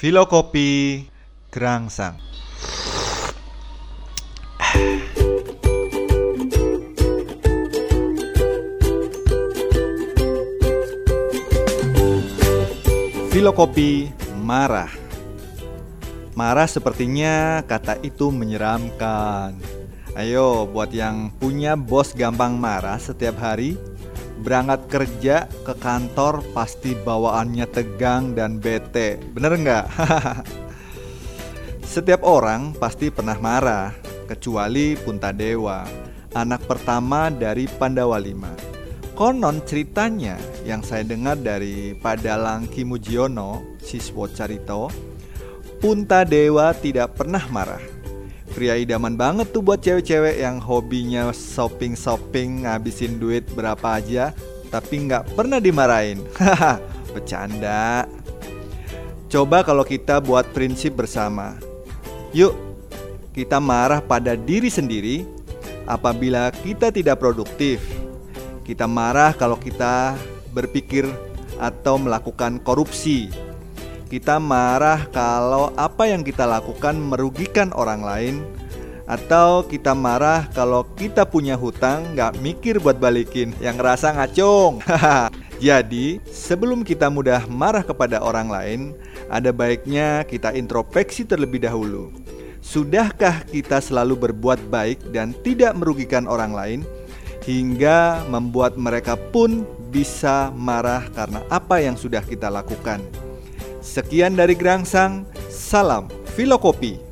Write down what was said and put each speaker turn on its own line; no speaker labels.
Filokopi Gerangsang Filokopi marah. Marah sepertinya kata itu menyeramkan. Ayo buat yang punya bos gampang marah setiap hari Berangkat kerja ke kantor pasti bawaannya tegang dan bete Bener nggak? setiap orang pasti pernah marah Kecuali Puntadewa Anak pertama dari Pandawa Lima Konon ceritanya yang saya dengar dari Padalang Kimujiono, siswo Carito, Punta Dewa tidak pernah marah. Pria idaman banget tuh buat cewek-cewek yang hobinya shopping-shopping ngabisin duit berapa aja tapi nggak pernah dimarahin. Haha, bercanda. Coba kalau kita buat prinsip bersama. Yuk, kita marah pada diri sendiri apabila kita tidak produktif kita marah kalau kita berpikir atau melakukan korupsi. Kita marah kalau apa yang kita lakukan merugikan orang lain atau kita marah kalau kita punya hutang nggak mikir buat balikin yang ngerasa ngacung. Jadi sebelum kita mudah marah kepada orang lain, ada baiknya kita introspeksi terlebih dahulu. Sudahkah kita selalu berbuat baik dan tidak merugikan orang lain? hingga membuat mereka pun bisa marah karena apa yang sudah kita lakukan. Sekian dari Gerangsang, salam Filokopi.